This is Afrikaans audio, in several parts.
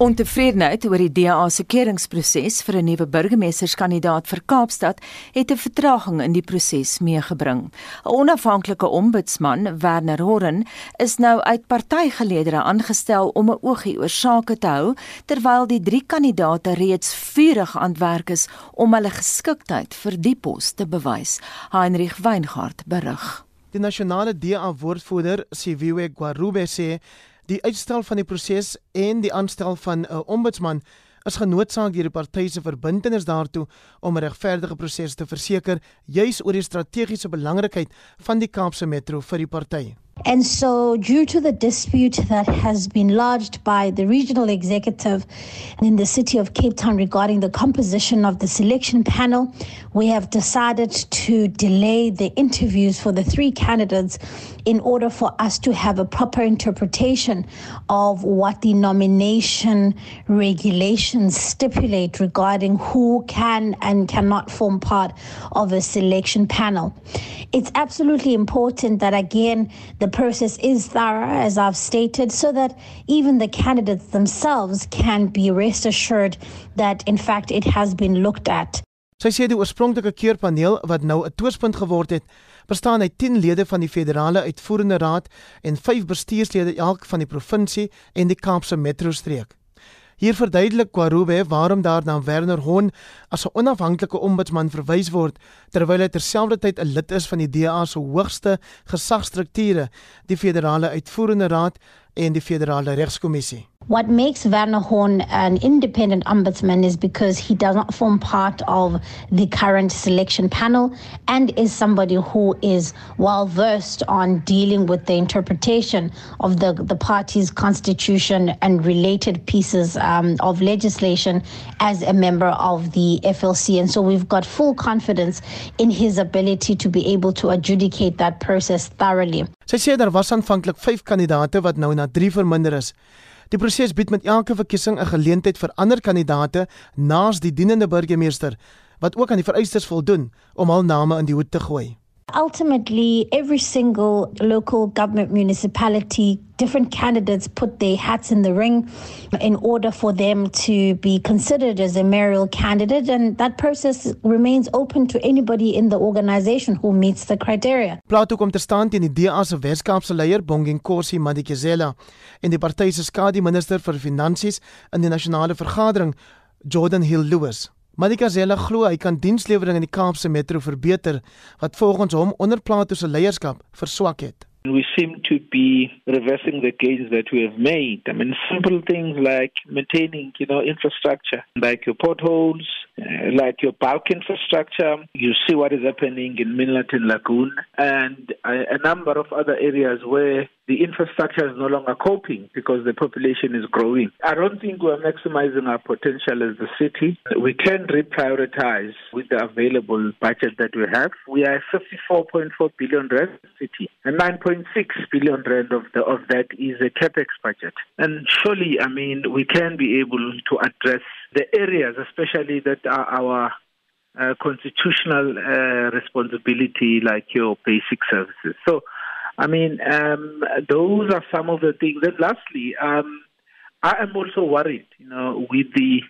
Ontevredenheid oor die DA se keuringsproses vir 'n nuwe burgemeesterskandidaat vir Kaapstad het 'n vertraging in die proses meegebring. 'n Onafhanklike ombudsman, Werner Horren, is nou uit partygeledere aangestel om 'n oogie oor sake te hou terwyl die drie kandidaate reeds vurig aan werk is om hulle geskiktheid vir die pos te bewys. Heinrich Weingart berig. Die nasionale DA-woordvoerder, Siviwe Gwarube sê Die uitstel van die proses en die aanstel van 'n ombudsman is genoodsaak deur die partye se verbintenis daartoe om 'n regverdige proses te verseker, juis oor die strategiese belangrikheid van die Kaapse Metro vir die partye. And so, due to the dispute that has been lodged by the regional executive in the city of Cape Town regarding the composition of the selection panel, we have decided to delay the interviews for the three candidates in order for us to have a proper interpretation of what the nomination regulations stipulate regarding who can and cannot form part of a selection panel. It's absolutely important that, again, the process is thorough, as I've stated, so that even the candidates themselves can be rest assured that, in fact, it has been looked at. Sy sê die oorspronklike keurpaneel wat nou 'n twispunt geword het, bestaan uit 10 lede van die federale uitvoerende raad en 5 bestuurslede elk van die provinsie en die Kaapse metrostreek. Hier verduidelik Kwarube waarom daar na Werner Hon as 'n onafhanklike ombudsman verwys word terwyl hy terselfdertyd 'n lid is van die DA se hoogste gesagstrukture, die Federale Uitvoerende Raad en die Federale Regskommissie. What makes Werner Horn an independent ombudsman is because he does not form part of the current selection panel and is somebody who is well versed on dealing with the interpretation of the, the party's constitution and related pieces um, of legislation as a member of the FLC. And so we've got full confidence in his ability to be able to adjudicate that process thoroughly. Sy sê daar was aanvanklik 5 kandidaate wat nou na 3 verminder is. Die proses bied met elke verkiesing 'n geleentheid vir ander kandidaate naas die dienende burgemeester wat ook aan die vereistes voldoen om hul name in die hoed te gooi. Ultimately, every single local government municipality, different candidates put their hats in the ring in order for them to be considered as a mayoral candidate. And that process remains open to anybody in the organization who meets the criteria. Plato kom te staan teen die DA se Weskaapse leier Bonginkosi Madikizela en die party se skadu minister vir finansies in die nasionale vergadering Jordan Hill Lewis. Madika Zela glo hy kan dienslewering in die Kaapse Metro verbeter wat volgens hom onder Plato se leierskap verswak het. We seem to be reversing the gains that we have made. I mean, simple things like maintaining, you know, infrastructure, like your potholes, uh, like your bulk infrastructure. You see what is happening in Minlatin Lagoon and a, a number of other areas where the infrastructure is no longer coping because the population is growing. I don't think we're maximizing our potential as a city. We can reprioritize with the available budget that we have. We are 54.4 billion rand city, and 9.6 billion rand of the of that is a capex budget. And surely, I mean, we can be able to address the areas, especially that are our uh, constitutional uh, responsibility, like your basic services. So. I mean, um, those are some of the things. And lastly, um, I am also worried, you know, with the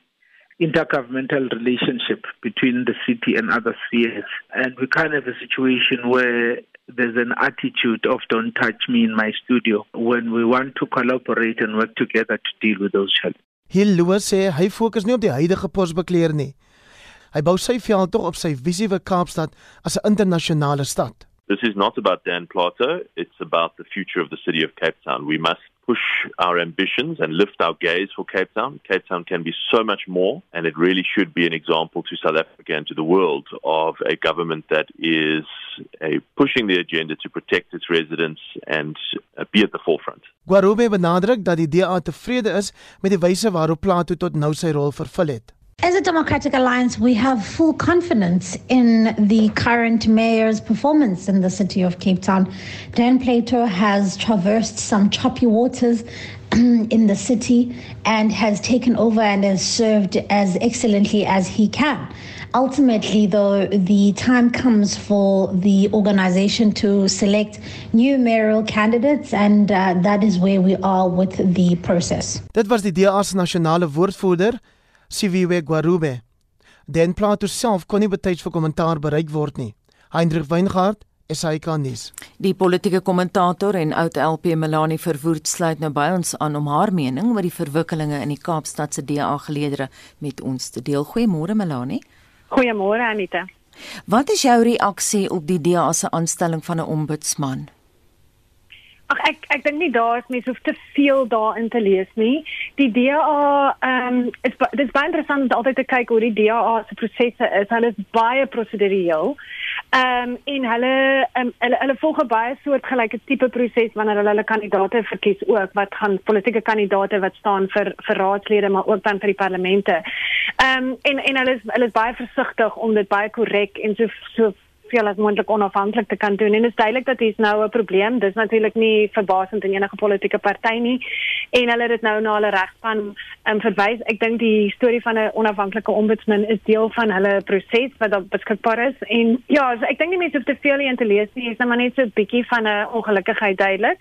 intergovernmental relationship between the city and other spheres. And we kind of have a situation where there's an attitude of don't touch me in my studio when we want to collaborate and work together to deal with those challenges. Hill Lewis sê hy fokus nie op die huidige posbekleer nie. Hy bou sy veld tog op sy visie vir Kaapstad as 'n internasionale stad. This is not about Dan Plato, it's about the future of the city of Cape Town. We must push our ambitions and lift our gaze for Cape Town. Cape Town can be so much more, and it really should be an example to South Africa and to the world of a government that is a pushing the agenda to protect its residents and uh, be at the forefront. Guarube benadruk dat die DA tevrede is met die wyse waarop Plato tot nou sy rol vervul het. As a Democratic Alliance, we have full confidence in the current mayor's performance in the city of Cape Town. Dan Plato has traversed some choppy waters in the city and has taken over and has served as excellently as he can. Ultimately, though, the time comes for the organization to select new mayoral candidates, and uh, that is where we are with the process. Dit was die DA nasionale woordvoerder, Siviwe Gwarube. Den Plato self kon nie betyds vir kommentaar bereik word nie. Hendrik Weingart SAK nuus. Die politieke kommentator en oud LP Melanie Verwoerd sluit nou by ons aan om haar mening oor die verwikkelinge in die Kaapstad se DA geleedere met ons te deel. Goeiemôre Melanie. Goeiemôre Anita. Wat is jou reaksie op die DA se aanstelling van 'n ombudsman? Ag ek ek dink nie daar is mens hoef te veel daarin te lees nie. Die DA ehm um, dit is baie interessant om altyd te kyk hoe die DA se prosesse is. Hulle is baie prosedureel. Ehm um, en hulle um, hulle hulle volg 'n baie soortgelyke tipe proses wanneer hulle hulle kandidaate verkies ook wat gaan politieke kandidaate wat staan vir vir raadslede maar ook dan vir die parlemente. Ehm um, en en hulle is hulle is baie versigtig om dit baie korrek en so so veel as moontlik onafhanklik te kan doen en dit is duidelik dat hier nou 'n probleem. Dis natuurlik nie verbasend in enige politieke party nie en hulle het dit nou na hulle regspan um, verwys. Ek dink die storie van 'n onafhanklike ombudsman is deel van hulle proses wat beskikbaar is en ja, so ek dink nie mense hoef te veel hierin te lees nie. Dit is net maar net so 'n bietjie van 'n ongelukkigheid duidelik.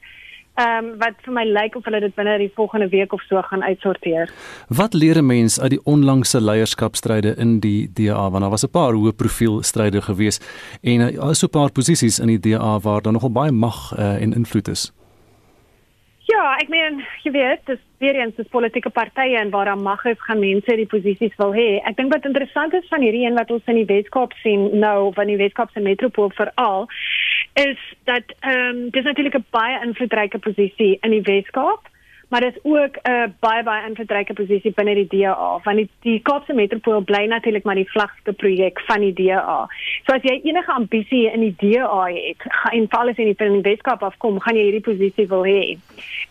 Ehm um, wat vir my lyk of hulle dit binne die volgende week of so gaan uitsorteer. Wat leer 'n mens uit die onlangse leierskapstryde in die DA want daar was 'n paar hoë profiel stryde gewees en daar uh, is so 'n paar posisies in die DA waar daar nogal baie mag uh, en invloed is. Ja, ek meen, jy weet, dis weer eens dis politieke partye en waar daar mag is, gaan mense die posisies wil hê. Ek dink wat interessant is van hierdie een wat ons in die Weskaap sien nou, van die Weskaapse metropool veral, is dat ehm um, dis natuurlik 'n baie invloedryke posisie in die Weskaap maar dit is ook 'n uh, baie baie invloedryke posisie binne die DA want die, die Kaapse metropool bly natuurlik maar die vlagste projek van die DA. So as jy enige ambisie in die DA het, en veral as jy in die Weskaap afkom, gaan jy hierdie posisie wil hê.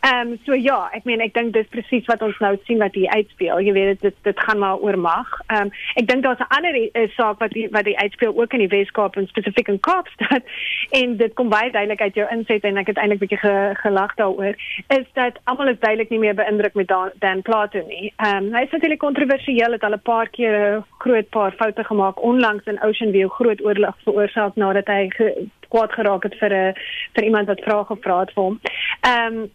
Ehm um, so ja, ek meen ek dink dis presies wat ons nou sien wat hier uitspeel. Jy weet dit dit gaan maar oor mag. Ehm um, ek dink daar's 'n ander uh, saak wat die, wat die uitspeel ook in die Weskaap en spesifiek in Kaapstad en dit kom baie duidelik uit jou inset en ek het eintlik 'n bietjie ge, gelag daaroor is dat almal is duidelik nie meer beïndruk met Dan, Dan Plato nie. Ehm um, hy is natuurlik kontroversieel het al 'n paar keer groot paar foute gemaak onlangs in Ocean View groot oorlog veroorsaak nadat hy kwaad geraak het vir 'n vir iemand wat vrae gevra het vir hom. Ehm um,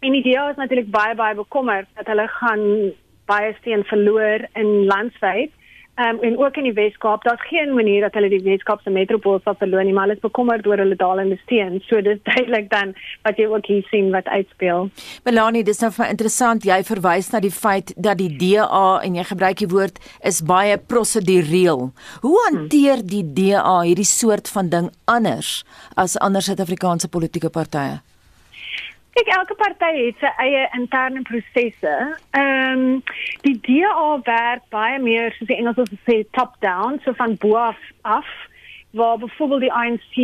en idee is natuurlik baie baie bekommerd dat hulle gaan baie steen verloor in landwyd Um, en ook in die Weskaap, daar's geen manier dat hulle die Weskaapse metropool sal verloor nie, maar hulle is bekommerd oor hulle dalende steen. So dis duidelik dan wat jy ook hier sien wat uitspeel. Melanie, dis nou interessant jy verwys na die feit dat die DA en jy gebruik die woord is baie prosedureel. Hoe hanteer die DA hierdie soort van ding anders as ander Suid-Afrikaanse politieke partye? Kyk, elke party het sy eie interne prosesse. Ehm um, die DA werk baie meer soos die Engelsers sê top down, so van bo af waar byvoorbeeld die ANC,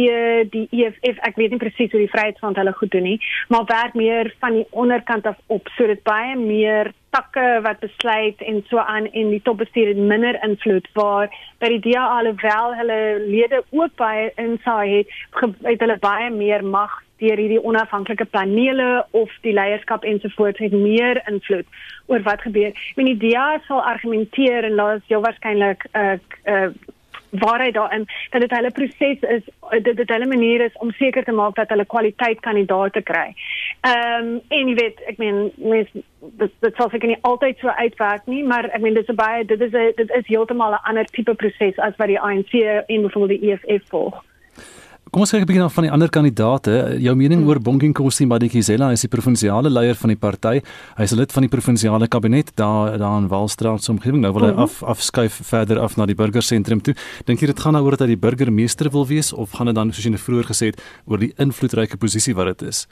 die EFF, ek weet nie presies hoe die Vryheidsfront hulle goed doen nie, maar werk meer van die onderkant af op, so dit baie meer takke wat besluit en so aan en die topbestuur minder invloed waar by die DA alhoewel hulle lede ook baie insaai het, het hulle baie meer mag deur hierdie onafhanklike panele of die leierskap ensovoorts het meer invloed oor wat gebeur. Ek meen die DA sal argumenteer en daar is jou waarskynlik 'n uh, uh, waarheid daarin dat dit hulle proses is dit dit hulle manier is om seker te maak dat hulle kwaliteit kandidaate kry. Ehm um, en jy weet ek meen mens dit dit sal seker nie altyd so uitwerk nie maar ek meen dis 'n baie dit is 'n dit is heeltemal 'n ander tipe proses as wat die ANC en byvoorbeeld die EFF volg. Kom ons kyk 'n bietjie na van die ander kandidaate. Jou mening hmm. oor Bonginkosi Madikizela, hy is die provinsiale leier van die party. Hy is lid van die provinsiale kabinet daar daar in Walstraat se omgewing. Nou wil hy hmm. af afskuif verder af na die burgersentrum toe. Dink jy dit gaan nou oor dat hy die burgemeester wil wees of gaan dit dan soos jy vroeër gesê het oor die invloedryke posisie wat dit is?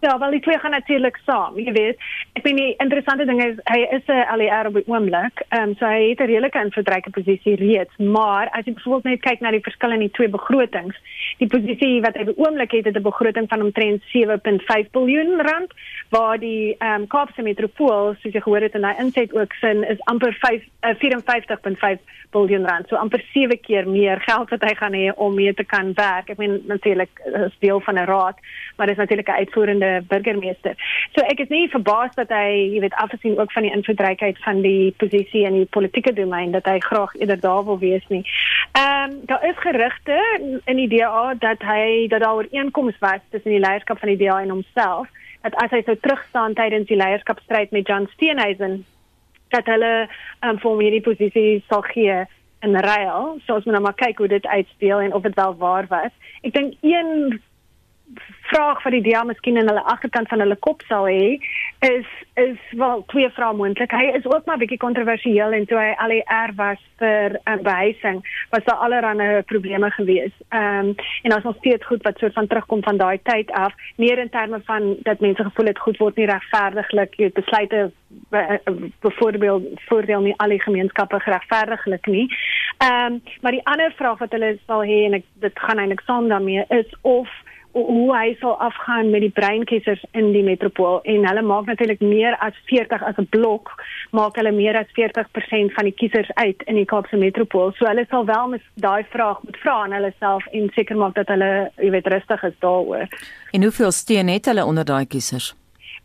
Ja, wel die twee gaan natuurlik saam, jy weet. Ek weet die interessante ding is hy is 'n ALR op die oomblik. Ehm um, so hy het 'n redelike invloedryke posisie reeds, maar as jy byvoorbeeld net kyk na die verskil in die twee begrotings, die posisie wat hy op die oomblik het, het 'n begroting van omtrent 7.5 miljard rand, waar die ehm um, Kaapse metropool, soos jy gehoor het in daai inset ook sin is amper 5 uh, 54.5 miljard rand. So amper 7 keer meer geld wat hy gaan hê om mee te kan werk. Ek meen natuurlik is deel van 'n raad, maar dis natuurlik 'n uitvoerende burgemeester. So ek is nie verbaas dat hy, jy weet, afgesien ook van die invloedrykheid van die posisie in die politieke domein dat hy graag eerder daar wil wees nie. Ehm um, daar is gerugte in die DA dat hy dat daar ooreenkomste was tussen die leierskap van die DA en homself dat as hy sou terugstaan tydens die leierskapstryd met John Steenhuisen dat hulle um, vir hom hierdie posisie sal gee in ruil. So ons moet nou maar kyk hoe dit uitspeel en of dit wel waar was. Ek dink een vraag vir die DA miskien in hulle agterkant van hulle kop sal hê is is wel twee vrae moontlik. Hy is ook maar bietjie kontroversieel en toe hy al die R was vir uh, behuising, was daar allerlei probleme gewees. Ehm um, en ons steeds goed wat soort van terugkom van daai tyd af, meer in terme van dat mense gevoel het goed word nie regverdiglik, jy besluite byvoorbeeld voordeel nie al die gemeenskappe geregverdiglik nie. Ehm um, maar die ander vraag wat hulle sal hê en ek dit gaan eintlik saam daarmee is of hoe hy sal afgaan met die breinkiesers in die metropool en hulle maak natuurlik meer as 40 as 'n blok maak hulle meer as 40% van die kiesers uit in die Kaapse metropool. So hulle sal wel met daai vraag moet vra aan hulle self en seker maak dat hulle, jy weet, rustig is daaroor. En hoeveel steun het hulle onder daai kiesers?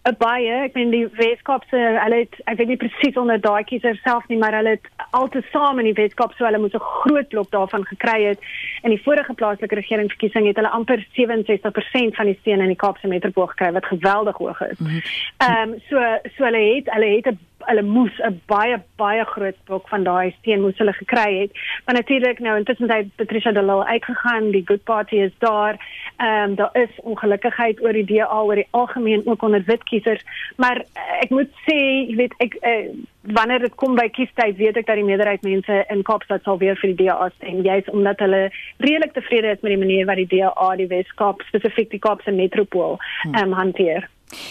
'n baie, ek meen die Weskaapse, hulle het ek weet nie presies onder daai kiezer self nie, maar hulle het altesaam in die Weskaap so hulle moes 'n groot blok daarvan gekry het. In die vorige plaaslike regeringsverkiesing het hulle amper 67% van die steun in die Kaapse metropool gekry wat geweldig hoog is. Mhm. Ehm um, so so hulle het hulle het 'n hulle moes 'n baie baie groot blok van daai steen moes hulle gekry het. Maar natuurlik nou intussen het Patricia de Lille uitgegaan, die Good Party is daar. Ehm um, daar is ongelukkigheid oor die DA oor die algemeen ook onder wit kiesers, maar uh, ek moet sê, jy weet ek uh, wanneer dit kom by kiestyd, weet ek dat die meerderheid mense in Kaapstad sal weer vir die DA stem, juis omdat hulle redelik tevrede is met die manier wat die DA die Wes-Kaap spesifiek die Kaapse metropool ehm um, hanteer.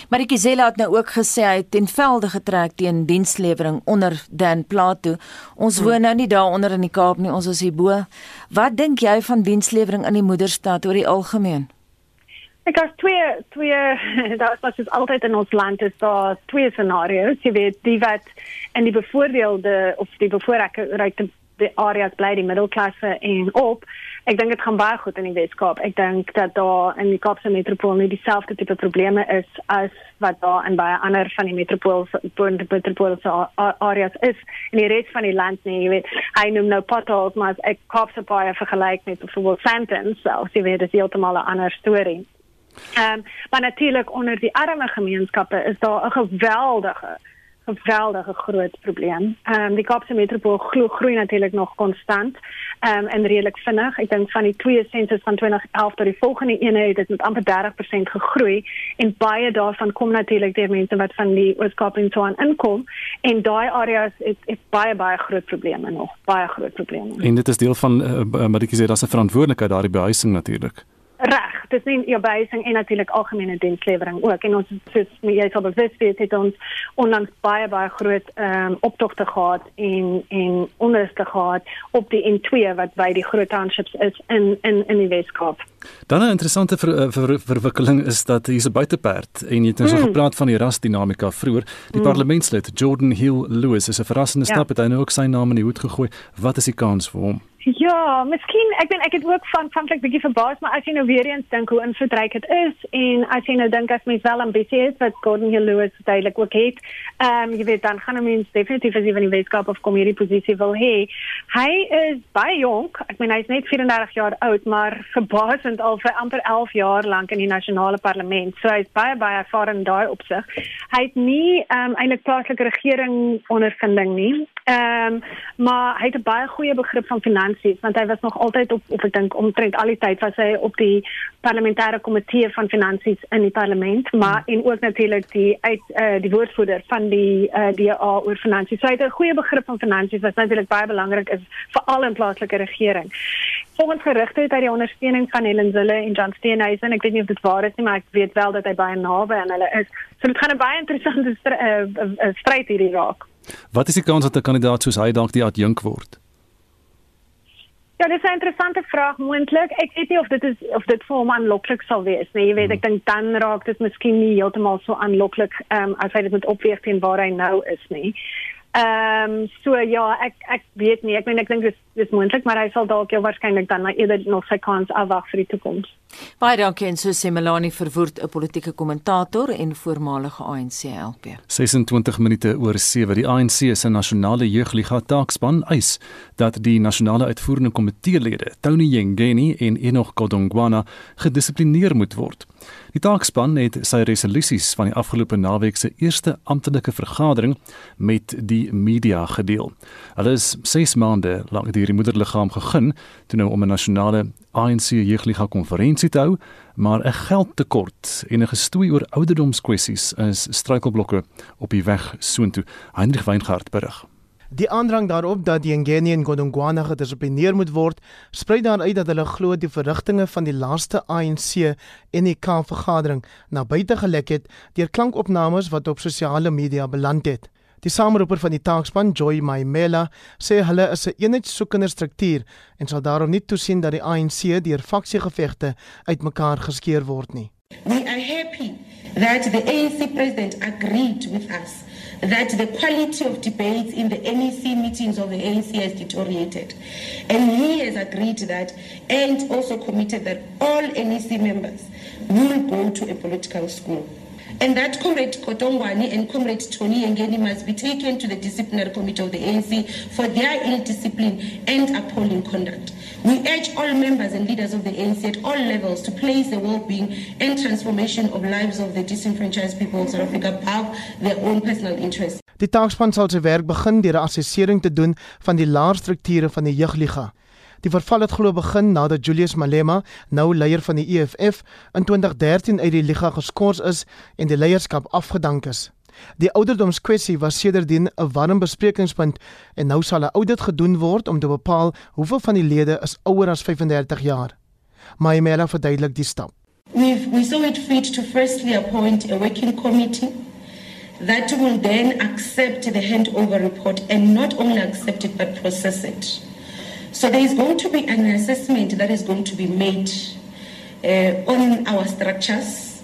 Maar Ikizela het nou ook gesê hy het ten velde getrek teen dienslewering onder Dan Plato. Ons hmm. woon nou nie daar onder in die Kaap nie, ons is hierbo. Wat dink jy van dienslewering in die moederstad oor die algemeen? Ek het twee twee daar was dit altyd in ons land is daar twee scenario's. Jy weet, die wat en die bevoordeelde of die bevoorregte die areas bly die middelklasse en op ek dink dit gaan baie goed in die Weskaap. Ek dink dat daar in die Kaapse metropool nie dieselfde tipe probleme is as wat daar in baie ander van die metropool metropoolse areas is in die res van die land nie. Jy weet, hy noem nou potholes, maar ek Kaapse baie vergelyk met byvoorbeeld Sandton, so jy weet, dit is heeltemal 'n ander storie. Ehm, um, maar natuurlik onder die arme gemeenskappe is daar 'n geweldige geweldige groot probleem. Ehm um, die Kaapse metropool glo groei natuurlik nog konstant ehm um, en redelik vinnig. Ek dink van die twee sensus van 2011 tot die volgende een het dit met amper 30% gegroei en baie daarvan kom natuurlik deur mense wat van die Oos-Kaap en Tshwane inkom en daai areas het, het baie baie groot probleme nog, baie groot probleme. En dit is deel van uh, wat ek gesê dat 'n verantwoordelikheid daardie behuising natuurlik. Reg, dis nie jou behuising en natuurlik algemene dienslewering ook. En ons soos jy sal bewus wees het ons onlangs baie baie groot ehm um, optogte gehad en en onderste gehad op die N2 wat by die groot townships is in in in die Weskaap. Dan 'n interessante ver, eh, ver, verwikkeling is dat hier 'n buiteperd en jy het nou so mm. gepraat van die rasdinamika vroeër. Die mm. parlementslid Jordan Hill Lewis is 'n verrassende ja. stap het hy nou ook sy naam in die hoed gegooi. Wat is die kans vir hom? Ja, miskien ek ben ek het ook van van ek bietjie verbaas, maar as jy nou weer eens dink hoe invloedryk dit is en as jy nou dink as mens wel ambisie is wat Gordon Hill Lewis duidelik ook het, ehm um, jy weet dan gaan 'n mens definitief as jy van die Weskaap of kom hierdie posisie wil hê. Hy is baie jonk. Ek meen hy's net 34 jaar oud, maar verbaasend al vir amper 11 jaar lank in die nasionale parlement. So hy's baie baie ervare in daai opsig. Hy het nie um, eintlik plaaslike regering ondervinding nie. Ehm um, maar hy het 'n baie goeie begrip van finansies want hy was nog altyd op op ek dink omtrent al die tyd was hy op die parlementêre komitee van finansies in die parlement maar hmm. en ook natuurlik die uit uh, die woordvoerder van die uh, eh, DA oor finansies. So hy het 'n goeie begrip van finansies wat natuurlik baie belangrik is veral in plaaslike regering. Volgens gerugte het hy die ondersteuning van Helen Zille en John Steenhuisen. Ek weet nie of dit waar is nie, maar ek weet wel dat hy baie naby aan hulle is. So dit gaan 'n baie interessante stryd hierdie raak. Wat is die kans dat 'n kandidaat soos hy dalk die adjunk word? Ja, dis 'n interessante vraag moontlik. Ek weet nie of dit is of dit vir hom aanloklik sal wees nie. Jy weet, hmm. ek dink dan raak dit miskien nie heeltemal so aanloklik ehm um, as hy dit moet opweeg teen waar hy nou is nie. Ehm um, so ja, ek ek weet nie. Ek meen ek dink dis dis moontlik, maar hy sal dalk jou waarskynlik dan eerder nog sy kans afwag vir die toekoms. Baie dankie en so sê Melanie Verwoerd, 'n politieke kommentator en voormalige ANC LP. 26 minute oor 7. Die ANC se nasionale jeugliga taakspan eis dat die nasionale uitvoerende komiteelede, Tony Yengeni en Enoch Godongwana, gedissiplineer moet word. Die taakspan het sy resolusies van die afgelope naweek se eerste amptelike vergadering met die media gedeel. Hulle is 6 maande lank deur die moederliggaam gegeen toe nou om 'n nasionale ANC jeugliga konferensie te hou, maar 'n geldtekort en 'n gestoei oor ouderdomskwessies is struikelblokke op die weg soontoe. Heinrich Weingart berig. Die aandrang daarop dat die Ngeni en Godongwana gedissiplineer moet word, sprei daaruit dat hulle glo die verrigtinge van die laaste ANC en die K vergadering na buite gelek het deur klankopnames wat op sosiale media beland het. Die sameroeper van die taakspan, Joy Maimela, sê hulle is 'n eenheidssoekende struktuur en sal daarom nie toesien dat die ANC deur faksiegevegte uitmekaar geskeur word nie. We are happy that the ANC president agreed with us that the quality of debates in the NEC meetings of the ANC has deteriorated. And he has agreed that and also committed that all NEC members will go to a political school. And that Comrade Kotongwani and Comrade Tony Ngeni must be taken to the disciplinary committee of the ANC for their ill discipline and appalling conduct. We urge all members and leaders of the ANC at all levels to place the well-being and transformation of lives of the disenfranchised people of South Africa above their own personal interests. Die taakspan sal sy werk begin deur 'n assessering te doen van die laer strukture van die jeugliga. Die verval het glo begin nadat Julius Malema, nou leier van die EFF, in 2013 uit die liga geskort is en die leierskap afgedank is. Die ouderdomskwessie was sedertdien 'n warm besprekingspunt en nou sal 'n audit gedoen word om te bepaal hoeveel van die lede is ouer as 35 jaar. Maimela verduidelik die stap. We we saw it fit to firstly appoint a working committee that will then accept the handover report and not only accept it but process it. So there is going to be an assessment that is going to be made uh, on our structures.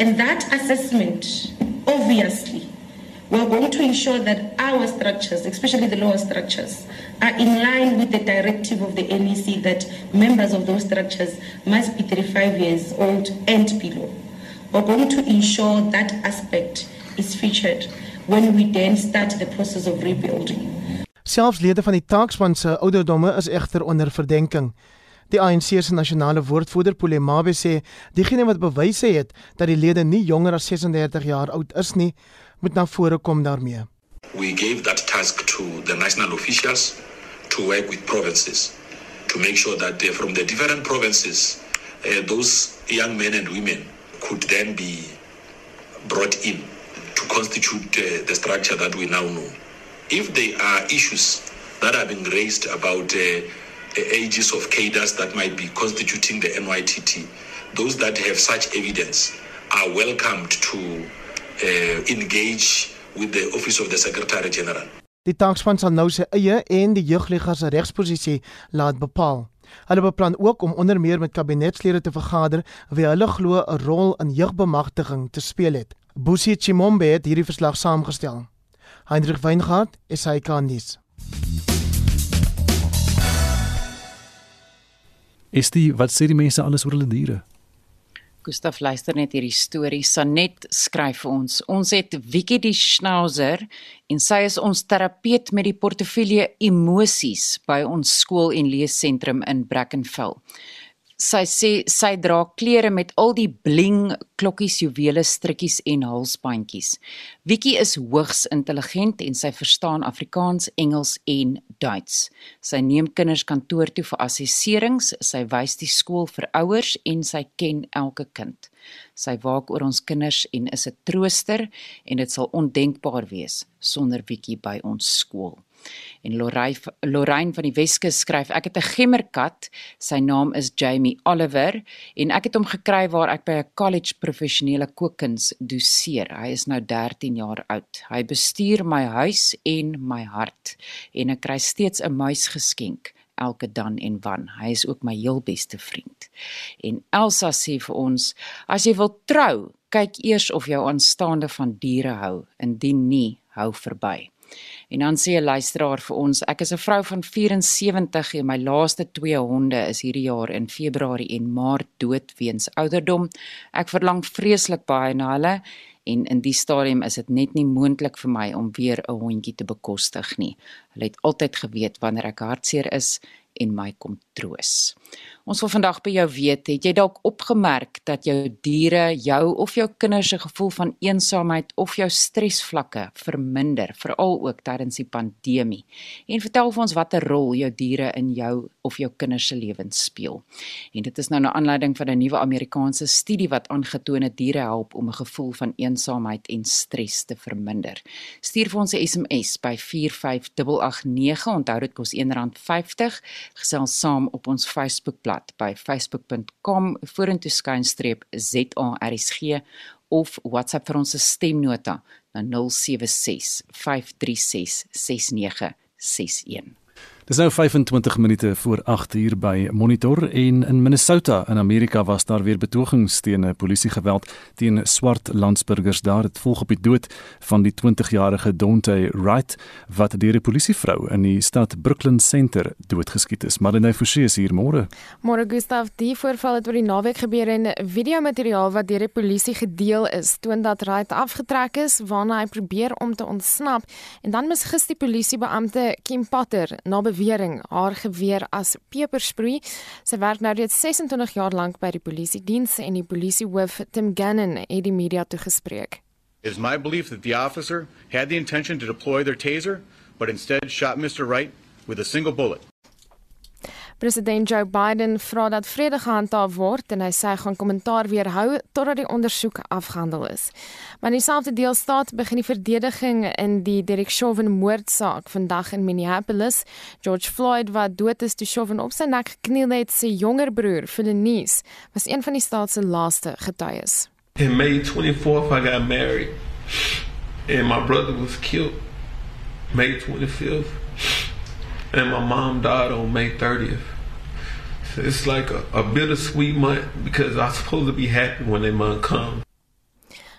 And that assessment, obviously, we're going to ensure that our structures, especially the lower structures, are in line with the directive of the NEC that members of those structures must be 35 years old and below. We're going to ensure that aspect is featured when we then start the process of rebuilding. Selfs lede van die taakspan se ouderdomme is egter onder verdenking. Die ANC se nasionale woordvoerder Polemabe sê diegene wat bewyse het dat die lede nie jonger as 36 jaar oud is nie, moet na vore kom daarmee. We gave that task to the national officials to work with provinces to make sure that uh, from the different provinces uh, those young men and women could then be brought in to constitute uh, the structure that we now know. If there are issues that are being raised about uh, ages of cadres that might be constituting the NYTT, those that have such evidence are welcomed to uh, engage with the Office of the Secretary General. Die taakspan sal nou sy eie en die jeugliga se regsposisie laat bepaal. Hulle beplan ook om onder meer met kabinetslede te vergader wie hulle glo 'n rol in jeugbemagtiging te speel het. Busi Chimombe het hierdie verslag saamgestel. Heinrich Weingart, SAK nuus. Is die wat sê die mense alles oor hulle diere? Gustaf luister net hierdie storie. Sanet skryf vir ons. Ons het Wiki die Schnauzer en sy is ons terapeut met die portefeulje emosies by ons skool en leesentrum in Brackenfell sy sê sy dra klere met al die bling, klokkies, juwele, strikkies en halsbandjies. Wiki is hoogs intelligent en sy verstaan Afrikaans, Engels en Duits. Sy neem kinders kantoor toe vir assesserings, sy wys die skool vir ouers en sy ken elke kind. Sy waak oor ons kinders en is 'n trooster en dit sal ondenkbaar wees sonder Wiki by ons skool. En Lorraine van die Weskus skryf ek het 'n gemmerkat, sy naam is Jamie Oliver en ek het hom gekry waar ek by 'n college professionele kookkuns doseer. Hy is nou 13 jaar oud. Hy bestuur my huis en my hart en ek kry steeds 'n muis geskenk elke dan en wan. Hy is ook my heel beste vriend. En Elsa sê vir ons, as jy wil trou, kyk eers of jou aanstaande van diere hou, indien nie, hou verby. En dan sê 'n luisteraar vir ons, ek is 'n vrou van 74 en my laaste twee honde is hierdie jaar in Februarie en Maart dood weens ouderdom. Ek verlang vreeslik baie na hulle en in die stadium is dit net nie moontlik vir my om weer 'n hondjie te bekostig nie. Hulle het altyd geweet wanneer ek hartseer is en my kom troos. Ons wil vandag by jou weet, het jy dalk opgemerk dat jou diere, jou of jou kinders se gevoel van eensaamheid of jou stresvlakke verminder, veral ook tydens die pandemie? En vertel vir ons watter rol jou diere in jou of jou kinders se lewens speel. En dit is nou 'n aanleiding van 'n nuwe Amerikaanse studie wat aangetoon het diere help om 'n gevoel van eensaamheid en stres te verminder. Stuur vir ons 'n SMS by 45889. Onthou dit kos R1.50. Gesels saam op ons Facebookblad blad by facebook.com vorentoe skynstreep ZARSG of WhatsApp vir ons stemnota na 076 536 6961. Dis nou 25 minute voor 8 uur by Monitor en in Minnesota in Amerika was daar weer betogings teen 'n polisiegeweld teen swart landsburgers daar het volg op die dood van die 20-jarige Dante Wright wat deur 'n polisievrou in die stad Brooklyn Center doodgeskiet is. Marlene Forsie is hier môre. Môre Gustav, die voorval het oor die naweek gebeur en videomateriaal wat deur die polisie gedeel is, toon dat Wright afgetrek is waarna hy probeer om te ontsnap en dan misgis die polisiebeampte Kim Potter na bewering haar geweer as pepersproei. Sy werk nou reeds 26 jaar lank by die polisie diens en die polisiehoof Tim Gannon het die media toegespreek. It is my belief that the officer had the intention to deploy their taser, but instead shot Mr. Wright with a single bullet. President Joe Biden vra dat vrede gehandhaaf word en hy sê hy gaan kommentaar weerhou totdat die ondersoek afgehandel is. Maar in dieselfde deelstaat begin die verdediging in die Derek Chauvin moordsaak vandag in Minneapolis. George Floyd wat dood is toe Chauvin op sy nek gekniel het, sy jonger broer, Philenice, was een van die staat se laaste getuies. In May 24th I got married and my brother was killed May 25th and my mom died on May 30th. It's like a, a bittersweet month because I'm supposed to be happy when that month comes.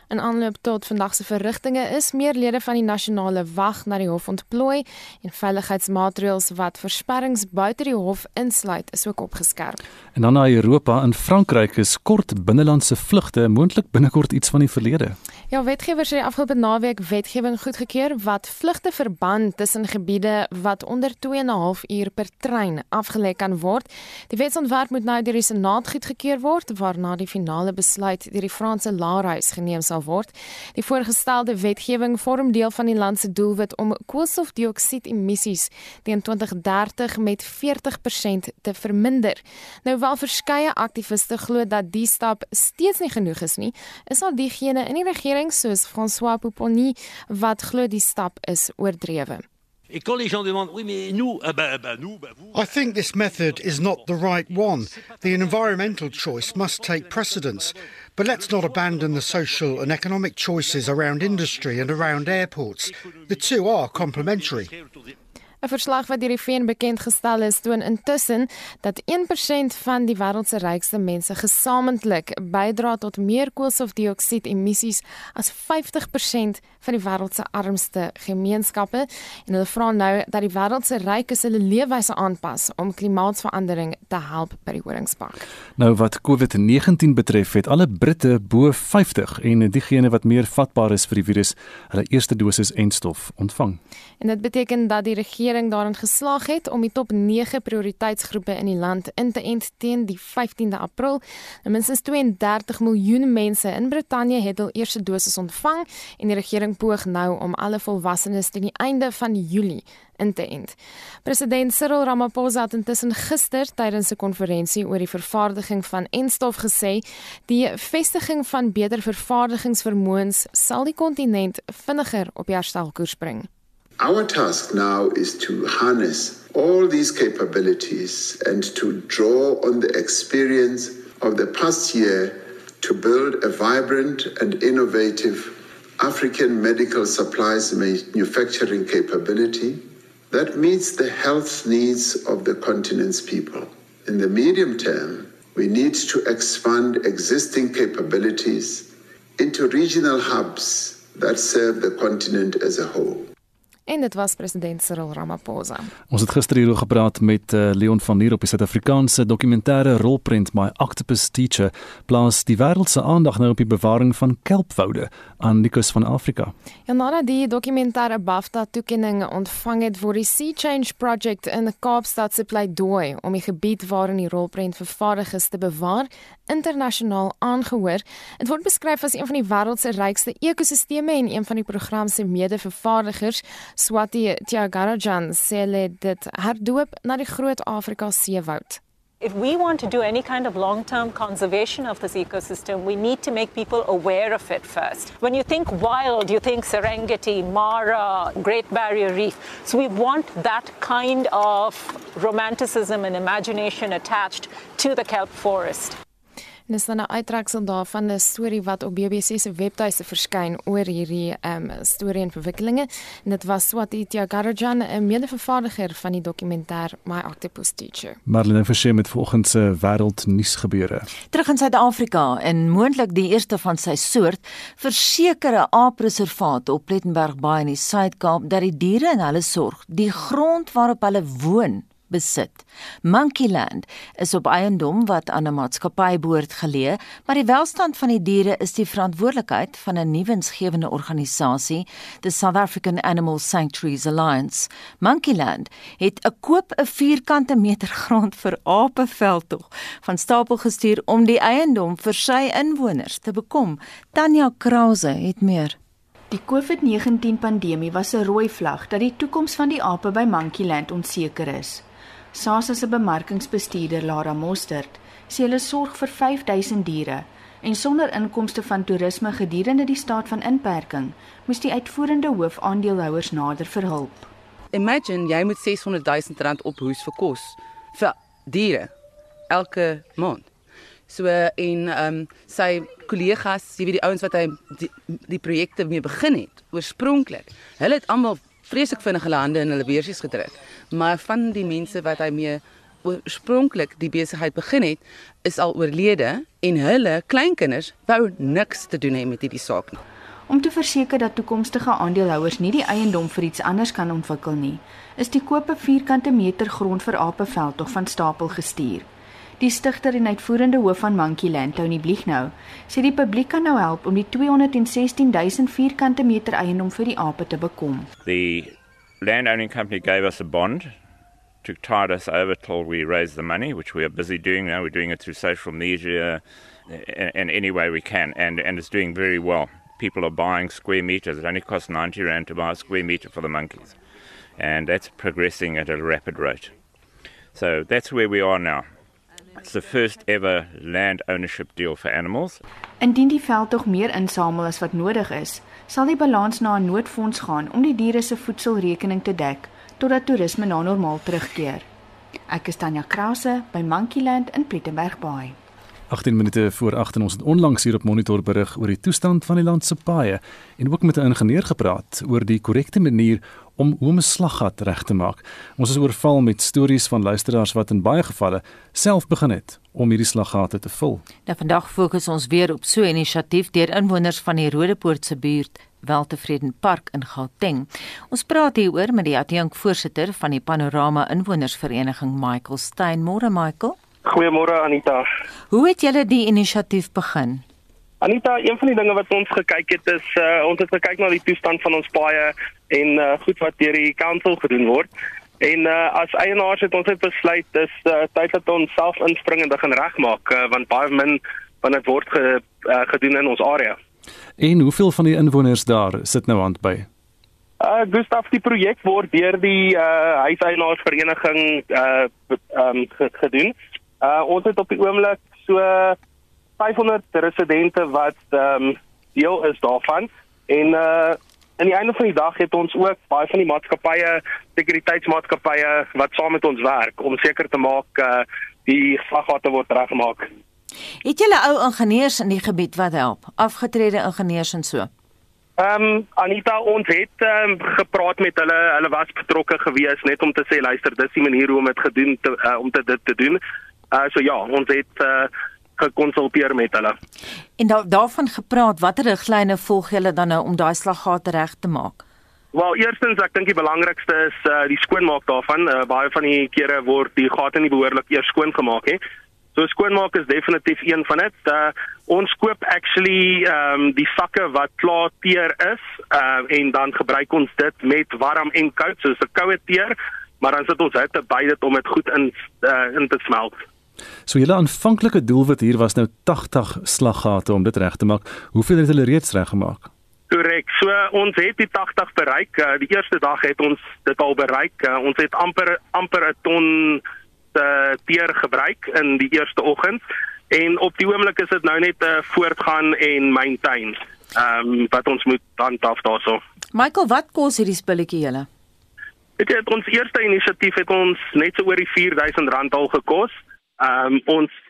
In aanloop tot vandag se verrigtinge is meer lede van die nasionale wag na die hof ontplooi en veiligheidsmaatreëls wat versperrings buite die hof insluit is ook opgeskerp. En dan na Europa en Frankryk is kort binnelandse vlugte moontlik binnekort iets van die verlede. Ja, wetgewers het die afgelope naweek wetgewing goedgekeur wat vlugte verband tussen gebiede wat onder 2.5 uur per trein afgelê kan word. Die wetsontwerp moet nou deur die Senaat goedgekeur word waarna die finale besluit deur die Franse Laarhuis geneem sal word. Die voorgestelde wetgewing vorm deel van die land se doelwit om koolstofdioksied emissies teen 2030 met 40% te verminder. Nou wel verskeie aktiviste glo dat die stap steeds nie genoeg is nie, is al diegene in die regering soos François Pupponi wat glo die stap is oordrewe. Ah vous. I think this method is not the right one. The environmental choice must take precedence. But let's not abandon the social and economic choices around industry and around airports. The two are complementary. 'n Verslag wat deur die VN bekend gestel is, toon intussen dat 1% van die wêreld se rykste mense gesamentlik bydra tot meer koolstofdioksied emissies as 50% van die wêreld se armste gemeenskappe en hulle vra nou dat die wêreld se rykes hulle leefwyse aanpas om klimaatsverandering te help by die horingspak. Nou wat COVID-19 betref, het alle Britte bo 50 en diegene wat meer vatbaar is vir die virus, hulle eerste dosis enstof ontvang. En dit beteken dat die regering daarin geslaag het om die top 9 prioriteitsgroepe in die land in te ent teen die 15de April. En minstens 32 miljoen mense in Brittanje het hul eerste dosis ontvang en die regering poog nou om alle volwassenes teen die einde van Julie in te ent. President Cyril Ramaphosa het intussen gister tydens 'n konferensie oor die vervaardiging van enstof gesê, die vestiging van beter vervaardigingsvermoëns sal die kontinent vinniger op herstelkoers bring. Our task now is to harness all these capabilities and to draw on the experience of the past year to build a vibrant and innovative African medical supplies manufacturing capability that meets the health needs of the continent's people. In the medium term, we need to expand existing capabilities into regional hubs that serve the continent as a whole. En dit was president Cyril Ramaphosa. Ons het gister hieroor gepraat met uh, Leon van Nier op die Suid-Afrikaanse dokumentêre rolprent My Octopus Teacher, plaas die wêreld se aandag nou op die bewaring van kelpwoude aan die kus van Afrika. Ja, nadat die dokumentêre BAFTA-toekenning ontvang het vir die Sea Change Project in Kaapstad se pleidooi om die gebied waarin die rolprent vervaardig is te bewaar, internasionaal aangehoor. Dit word beskryf as een van die wêreld se rykste ekosisteme en een van die program se mede-vervaardigers, Swati Tyagarajan, sê dit herdoop na die groot Afrika seewoud. If we want to do any kind of long term conservation of this ecosystem, we need to make people aware of it first. When you think wild, you think Serengeti, Mara, Great Barrier Reef. So we want that kind of romanticism and imagination attached to the kelp forest. En is dan 'n uittreksel daarvan 'n storie wat op BBC se webtuiste verskyn oor hierdie ehm um, storie en verwikkelinge. En dit was Swati Tyagarajan, 'n mede-vervaardiger van die dokumentêr My Octopus Teacher. Marlene Forsie met volgens se wêreldnuus gebeure. Terug in Suid-Afrika en moontlik die eerste van sy soort, versekerde aapreservaat op Plettenberg Bay in die Suid-Kaap dat die diere en hulle sorg die grond waarop hulle woon besit. Monkeyland is op eiendom wat aan 'n maatskappy behoort geleë, maar die welstand van die diere is die verantwoordelikheid van 'n nuwensgewende organisasie, the South African Animal Sanctuaries Alliance. Monkeyland het 'n koop 'n vierkante meter grond vir apeveldtog van stapel gestuur om die eiendom vir sy inwoners te bekom. Tanya Krause het meer Die COVID-19 pandemie was 'n rooi vlag dat die toekoms van die ape by Monkeyland onseker is. SASSA se bemarkingsbestuurder Lara Mostert sê hulle sorg vir 5000 diere en sonder inkomste van toerisme gedurende die staat van inperking moes die uitvoerende hoof aandeelhouers nader vir hulp. Imagine jy moet 600 000 rand ophoes vir kos vir diere elke maand. So en ehm um, sy kollegas, jy weet die ouens wat hy die, die projekte mee begin het oorspronklik. Hulle het almal vreeslik vinnig hulle hande in hulle beursies gedruk. Maar van die mense wat hy mee oorspronklik die besigheid begin het, is al oorlede en hulle kleinkinders wou niks te doen hê met hierdie saak nie. Om te verseker dat toekomstige aandeelhouers nie die eiendom vir iets anders kan ontwikkel nie, is die koop 'n vierkante meter grond vir Apeveld tog van stapel gestuur. Die stigter en uitvoerende hoof van Monkeyland, Tony Blighnou, sê die publiek kan nou help om die 216 000 vierkante meter eiendom vir die ape te bekom. The landowning company gave us a bond to tide us over till we raise the money, which we are busy doing now. We're doing it through social media and any way we can, and, and it's doing very well. People are buying square meters. It only costs 90 Rand to buy a square meter for the monkeys. And that's progressing at a rapid rate. So that's where we are now. It's the first ever land ownership deal for animals. Indien die veld tog meer insamel as wat nodig is, sal die balans na 'n noodfonds gaan om die diere se voedselrekening te dek totdat toerisme na normaal terugkeer. Ek is Tanya Krause by Monkeyland in Plettenberg Bay. 18 minute voor 8 en ons het onlangs hier op monitor berig oor die toestand van die land se paaie en ook met 'n ingenieur gepraat oor die korrekte manier om hoe 'n slaggat reg te maak. Ons is oorval met stories van luisteraars wat in baie gevalle self begin het om hierdie slaggate te vul. Nou vandag fokus ons weer op so 'n inisiatief deur inwoners van die Rodepoort se buurt Weltevreden Park in Gauteng. Ons praat hieroor met die adjunkvoorsitter van die Panorama Inwonersvereniging Michael Stein. Môre Michael. Goeiemôre Anita. Hoe het julle die inisiatief begin? Anita, een van die dinge wat ons gekyk het is uh, ons het gekyk na die toestand van ons paaie en uh, goed wat deur die council gedoen word. En uh, as eienaars het ons het besluit dis uh, tyd dat ons self inspring en begin regmaak uh, want baie min van dit word ge, uh, gedoen in ons area. En hoeveel van die inwoners daar sit nou aan by? Uh Gustaf, die projek word deur die uh huiseienaarsvereniging uh um gedoen. Uh ons het op die oomblik so 500 residente wat ehm um, deel is daarvan en uh aan die einde van die dag het ons ook baie van die maatskappye, sekuriteitsmaatskappye wat saam met ons werk om seker te maak uh die slaggate word reggemaak. Het julle ou ingenieurs in die gebied wat help? Afgetrede ingenieurs en so. Ehm um, Anita ons het um, gepraat met hulle, hulle was betrokke gewees net om te sê luister, dis die manier hoe om dit gedoen te uh, om te dit te doen. Uh so ja, ons het uh gekonsulteer met hulle. En daar daarvan gepraat, watter riglyne volg julle dan nou om daai slaggate reg te maak? Wel, eerstens ek dink die belangrikste is uh die skoonmaak daarvan. Uh, baie van die kere word die gate nie behoorlik eers skoon gemaak nie. So skoonmaak is definitief een van dit. Uh ons koop actually ehm um, die sakke wat klaar teer is, uh en dan gebruik ons dit met warm en koud, soos 'n koue teer, maar dan sit ons hitte by dit om dit goed in uh in te smelt. So julle aanvanklike doelwit hier was nou 80 slaggate om dit reg te maak. Hoeveel het julle reeds reg gemaak? Korrek. So ons het die 80 bereik. Uh, die eerste dag het ons dit al bereik. Uh, ons het amper amper 'n ton uh, teer gebruik in die eerste oggend en op die oomblik is dit nou net uh, voortgaan en maintain. Ehm um, wat ons moet handhaaf daarso. Michael, wat kos hierdie spulletjie julle? Dit het ons eerste inisiatief het ons net so oor die R4000 al gekos. Ehm um, ons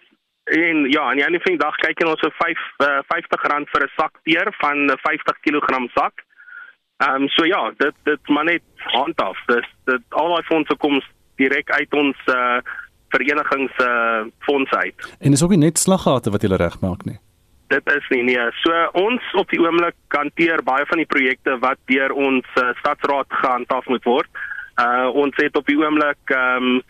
En ja, en die enige dag kyk ons so 5 uh, R50 vir 'n sak teer van 'n 50 kg sak. Ehm um, so ja, dit dit maar net handhaf. Dis dit al daai fondse kom direk uit ons uh, verenigings uh, fondse uit. En is ook nie net slaggate wat jy regmaak nie. Dit is nie nee. So ons op die oomblik hanteer baie van die projekte wat deur ons uh, stadsraad gehandhaaf moet word. Uh ons het op die oomblik ehm um,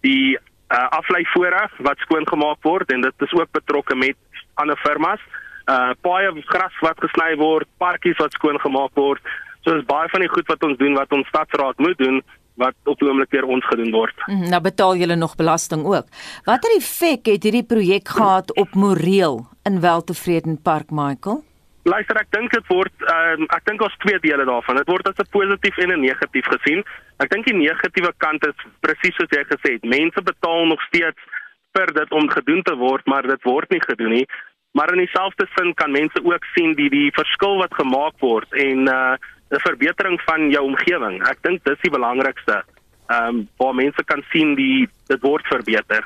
die uh, afleifore wat skoon gemaak word en dit is ook betrokke met ander firmas. Uh paaie gras wat gesny word, parkies wat skoon gemaak word. So is baie van die goed wat ons doen wat ons stadsraad moet doen wat op die oomblik weer ons gedoen word. Mm, nou betaal julle nog belasting ook. Watter effek het hierdie projek gehad op moreel in Weltevreden Park, Michael? Luister, ek dink dit word uh, ek dink ons twee dele daarvan. Dit word as 'n positief en 'n negatief gesien. Ek dink die negatiewe kant is presies soos jy gesê het. Mense betaal nog steeds vir dit om gedoen te word, maar dit word nie gedoen nie. Maar in dieselfde sin kan mense ook sien die die verskil wat gemaak word en uh 'n verbetering van jou omgewing. Ek dink dis die belangrikste. Ehm um, waar mense kan sien die dit word verbeter.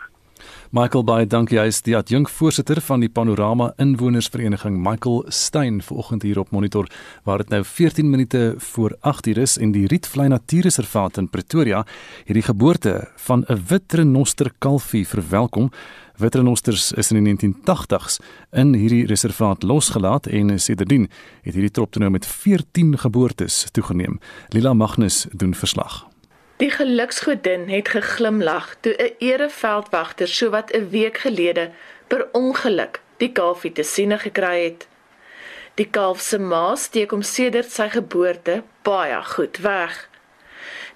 Michael baie dankie. Hy is die adjunk voorsitter van die Panorama Inwonersvereniging. Michael Stein vanoggend hier op monitor waar dit nou 14 minute voor 8uur is en die Rietvlei Natuurreservaat in Pretoria hierdie geboorte van 'n wit renoster kalfie verwelkom. Wit renosters is in die 1980s in hierdie reservaat losgelaat en sedertdien het hierdie trop nou met 14 geboortes toegeneem. Lila Magnus doen verslag. Die geluksgodin het geglimlag toe 'n ereveldwagter sowat 'n week gelede per ongeluk die kalfie te sien gekry het. Die kalf se ma steek hom sedert sy geboorte baie goed weg.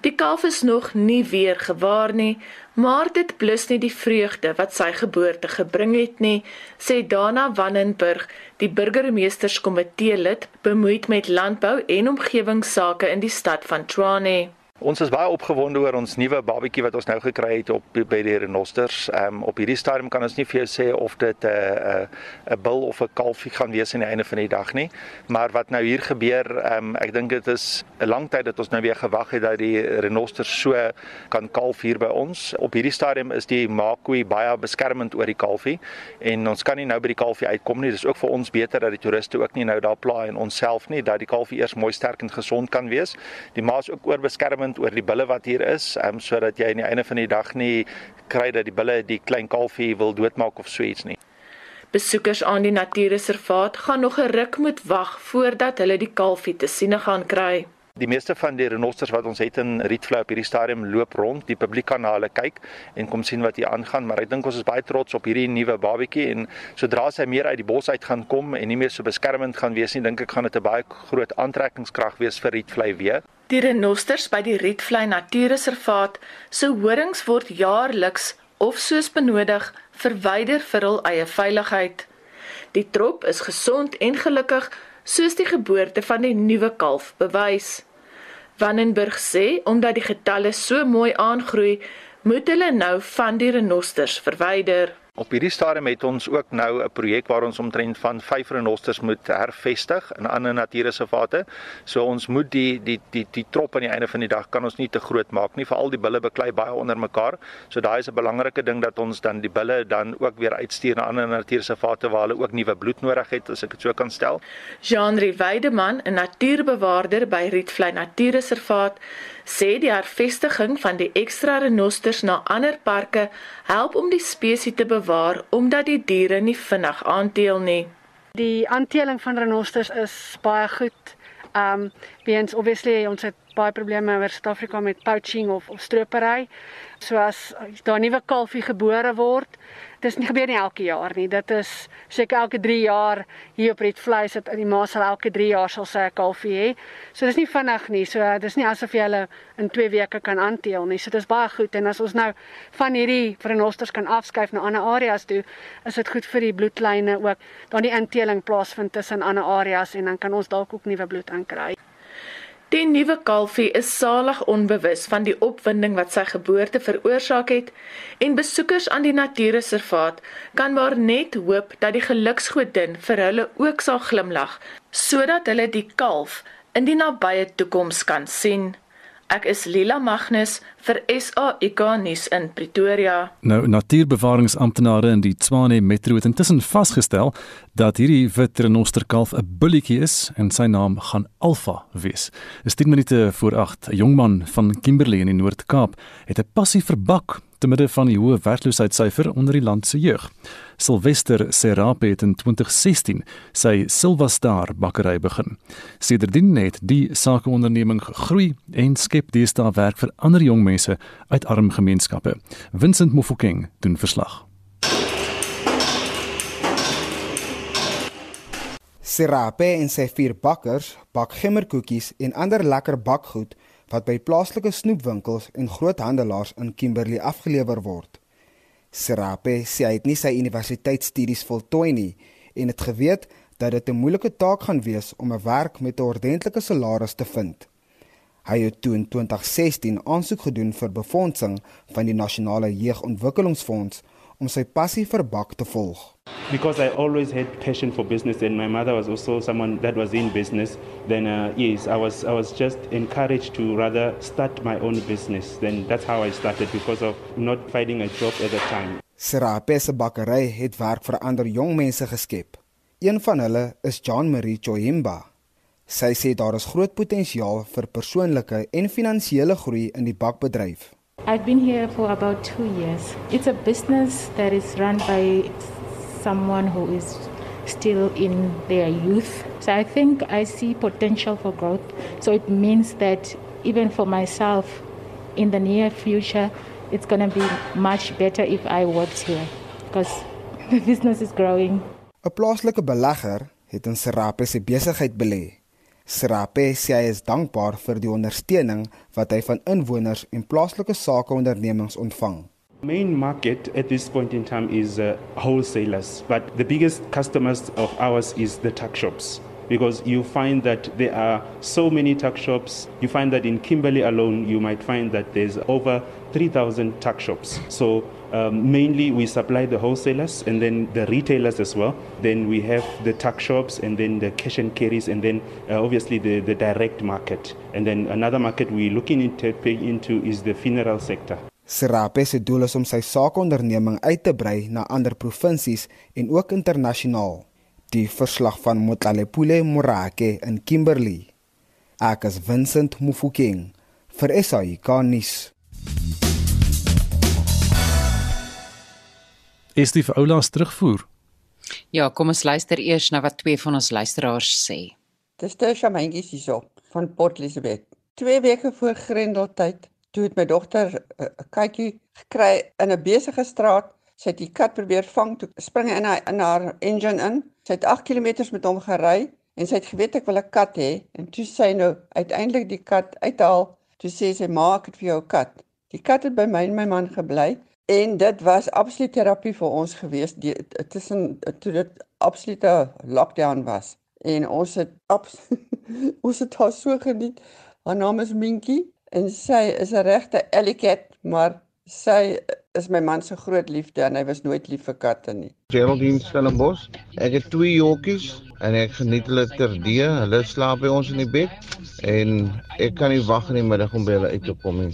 Die kalf is nog nie weer gewaar nie, maar dit blus nie die vreugde wat sy geboorte gebring het nie, sê Dana Wannenburg, die burgemeesterskomitee lid bemoeid met landbou en omgewingsake in die stad van Tshwane. Ons is baie opgewonde oor ons nuwe babatjie wat ons nou gekry het op by die renosters. Ehm um, op hierdie stadium kan ons nie vir jou sê of dit 'n uh, 'n uh, 'n bil of 'n kalfie gaan wees aan die einde van die dag nie. Maar wat nou hier gebeur, ehm um, ek dink dit is 'n lang tyd dat ons nou weer gewag het dat die renosters so kan kalf hier by ons. Op hierdie stadium is die maakoei baie beskermend oor die kalfie en ons kan nie nou by die kalfie uitkom nie. Dis ook vir ons beter dat die toeriste ook nie nou daar pla en onsself nie dat die kalfie eers mooi sterk en gesond kan wees. Die ma is ook oor beskermend beskermend oor die bulle wat hier is, um, sodat jy aan die einde van die dag nie kry dat die bulle die klein kalfie wil doodmaak of so iets nie. Besoekers aan die natuurreservaat gaan nog 'n ruk moet wag voordat hulle die kalfie te sien gaan kry. Die meeste van die renosters wat ons het in Rietvlei op hierdie stadium loop rond, die publiek kan na hulle kyk en kom sien wat hier aangaan, maar ek dink ons is baie trots op hierdie nuwe babatjie en sodra sy meer uit die bos uit gaan kom en nie meer so beskermend gaan wees nie, dink ek gaan dit 'n baie groot aantrekkingskrag wees vir Rietvlei weer. Die renosters by die Rietvlei Natuurreservaat se horings word jaarliks of soos benodig verwyder vir hul eie veiligheid. Die trop is gesond en gelukkig soos die geboorte van die nuwe kalf bewys. Wannenburg sê omdat die getalle so mooi aangroei, moet hulle nou van die renosters verwyder. Op hierdie stadium het ons ook nou 'n projek waar ons omtrent van 5 renosters moet hervestig in ander natuurreservate. So ons moet die die die die trop aan die einde van die dag kan ons nie te groot maak nie, veral die bulle beklei baie onder mekaar. So daai is 'n belangrike ding dat ons dan die bulle dan ook weer uitstuur na ander natuurreservate waar hulle ook nuwe bloed nodig het, as ek dit so kan stel. Jean Rieweideman, 'n natuurbewaarder by Rietvlei Natuurreservaat, sê die hervestiging van die ekstra renosters na ander parke help om die spesies te bewaar omdat die diere nie vinnig aanteel nie. Die aanteeling van renosters is baie goed. Um weens obviously ons het baie probleme oor Suid-Afrika met poaching of of stropery. So as daar 'n nuwe kalfie gebore word, dis nie gebeur nie elke jaar nie. Dit is seker elke 3 jaar hier op Red Vleis dat die ma sal elke 3 jaar sal sy 'n kalfie hê. So dis nie vinnig nie. So dis nie asof jy hulle in 2 weke kan aanteel nie. So dis baie goed en as ons nou van hierdie renosters kan afskuif na ander areas toe, is dit goed vir die bloedlyne ook. Dan die inteling plaasvind tussen ander areas en dan kan ons dalk ook nuwe bloed aankry. Die nuwe kalfie is salig onbewus van die opwinding wat sy geboorte veroorsaak het en besoekers aan die natuurreservaat kan maar net hoop dat die geluksgodin vir hulle ook sal glimlag sodat hulle die kalf in die nabye toekoms kan sien. Ek is Lila Magnus vir SAIK nuus in Pretoria. Nou natuurbewaringsamptenare in die Tshwane Metro het intussen vasgestel dat hierdie wit renosterkalf 'n bulletjie is en sy naam gaan Alpha wees. Dis 10 minute voor 8. 'n Jong man van Kimberley in die Noord-Kaap het 'n passie vir bak te midde van die hoë werkloosheidssyfer onder die land se jeug. Sylvester Serape het in 2016 sy Silva Star bakkery begin. Sedertdien het die sakeonderneming gegroei en skep deesdae werk vir ander jong mense uit arm gemeenskappe. Vincent Mofokeng doen verslag. Serape en sy vier bakkers bak gemmerkoekies en ander lekker bakgoed wat by plaaslike snoepwinkels en groothandelaars in Kimberley afgelewer word. Serape sê hy het nie sy universiteitsstudies voltooi nie en het geweet dat dit 'n moeilike taak gaan wees om 'n werk met 'n ordentlike salaris te vind. Hy het toe in 2016 aansoek gedoen vir befondsing van die Nasionale Jeugontwikkelingsfonds om sy passie vir bak te volg. Because I always had passion for business and my mother was also someone that was in business, then uh, yes, I was I was just encouraged to rather start my own business. Then that's how I started because of not finding a job at the time. Serape se bakkery het werk vir ander jong mense geskep. Een van hulle is John Marie Choimba. Sy sê daar is groot potensiaal vir persoonlike en finansiële groei in die bakbedryf. I've been here for about two years. It's a business that is run by someone who is still in their youth. So I think I see potential for growth. So it means that even for myself in the near future, it's going to be much better if I worked here because the business is growing. 'n Plaaslike belegger het in Serape se besigheid belê. Serape sê hy is dankbaar vir die ondersteuning wat hy van inwoners en plaaslike sakeondernemings ontvang. Main market at this point in time is uh, wholesalers, but the biggest customers of ours is the tuck shops because you find that there are so many tuck shops. You find that in Kimberley alone, you might find that there's over 3,000 tuck shops. So um, mainly we supply the wholesalers and then the retailers as well. Then we have the tuck shops and then the cash and carries and then uh, obviously the, the direct market. And then another market we're looking into, into is the funeral sector. Serape se doel is om sy sakeonderneming uit te brei na ander provinsies en ook internasionaal. Die verslag van Motlalepule Morake in Kimberley. Ek is Vincent Mufokeng vir SAI Garnis. Is die vir oulaas terugvoer. Ja, kom ons luister eers na wat twee van ons luisteraars sê. Dis Tesha Mentjies hierso van Port Elizabeth. 2 weke voor Grendeltyd, toe het my dogter eh, 'n uh, katjie gekry in 'n besige straat. Sy het die kat probeer vang, toe spring in haar in haar engine in. Sy het 8 km met hom gery en sy het geweet ek wil 'n kat hê en toe sy nou uiteindelik die kat uithaal. Toe sê sy maak dit vir jou kat. Die kat het by my en my man gebly En dit was absoluut terapie vir ons gewees tussen toe dit absolute lockdown was. En ons het ons het haar so geniet. Haar naam is Minkie en sy is 'n regte alley cat, maar sy is my man se groot liefde en hy was nooit lief vir katte nie. Geraldine Stellenbos. Ek het twee jockeys en ek geniet hulle terdee. Hulle slaap by ons in die bed en ek kan nie wag in die middag om by hulle uit te kom nie.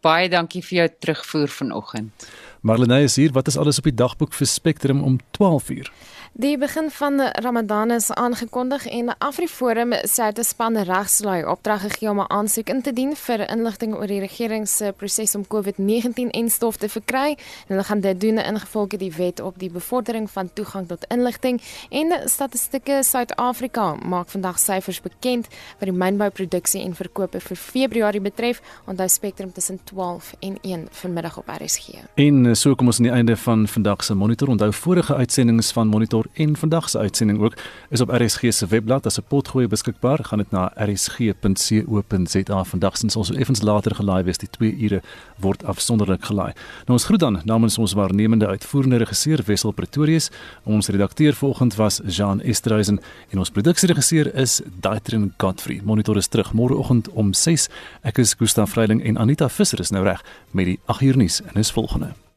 Baie dankie vir jou terugvoer vanoggend. Marlene is hier. Wat is alles op die dagboek vir Spectrum om 12:00? Die begin van Ramadan is aangekondig en AfriForum sê dit span regslui opdrag gegee om 'n aansoek in te dien vir inligting oor die regering se proses om COVID-19 en stof te verkry. En hulle gaan dit doen ingevolge die wet op die bevordering van toegang tot inligting en statistieke Suid-Afrika maak vandag syfers bekend wat die mynbouproduksie en verkope vir Februarie betref. Onthou Spectrum tussen 12 en 1 vanmiddag op RSG. En so kom ons aan die einde van vandag se monitor. Onthou vorige uitsendings van monitor monitor en vandag se uitsending ook is op RSG se webblad as 'n potgooi beskikbaar. Gaan dit na rsg.co.za. Vandag sins ons effens later gelaai wees. Die 2 ure word afsonderlik gelaai. Nou ons groet dan namens ons waarnemende uitvoerende regisseur Wessel Pretorius. Ons redakteur vanoggend was Jean Estreisen en ons produksieregisseur is Daitrin Godfrey. Monitor is terug môreoggend om 6. Ek is Gustaf Vreiling en Anita Visser is nou reg met die 8 uur nuus en is volgende.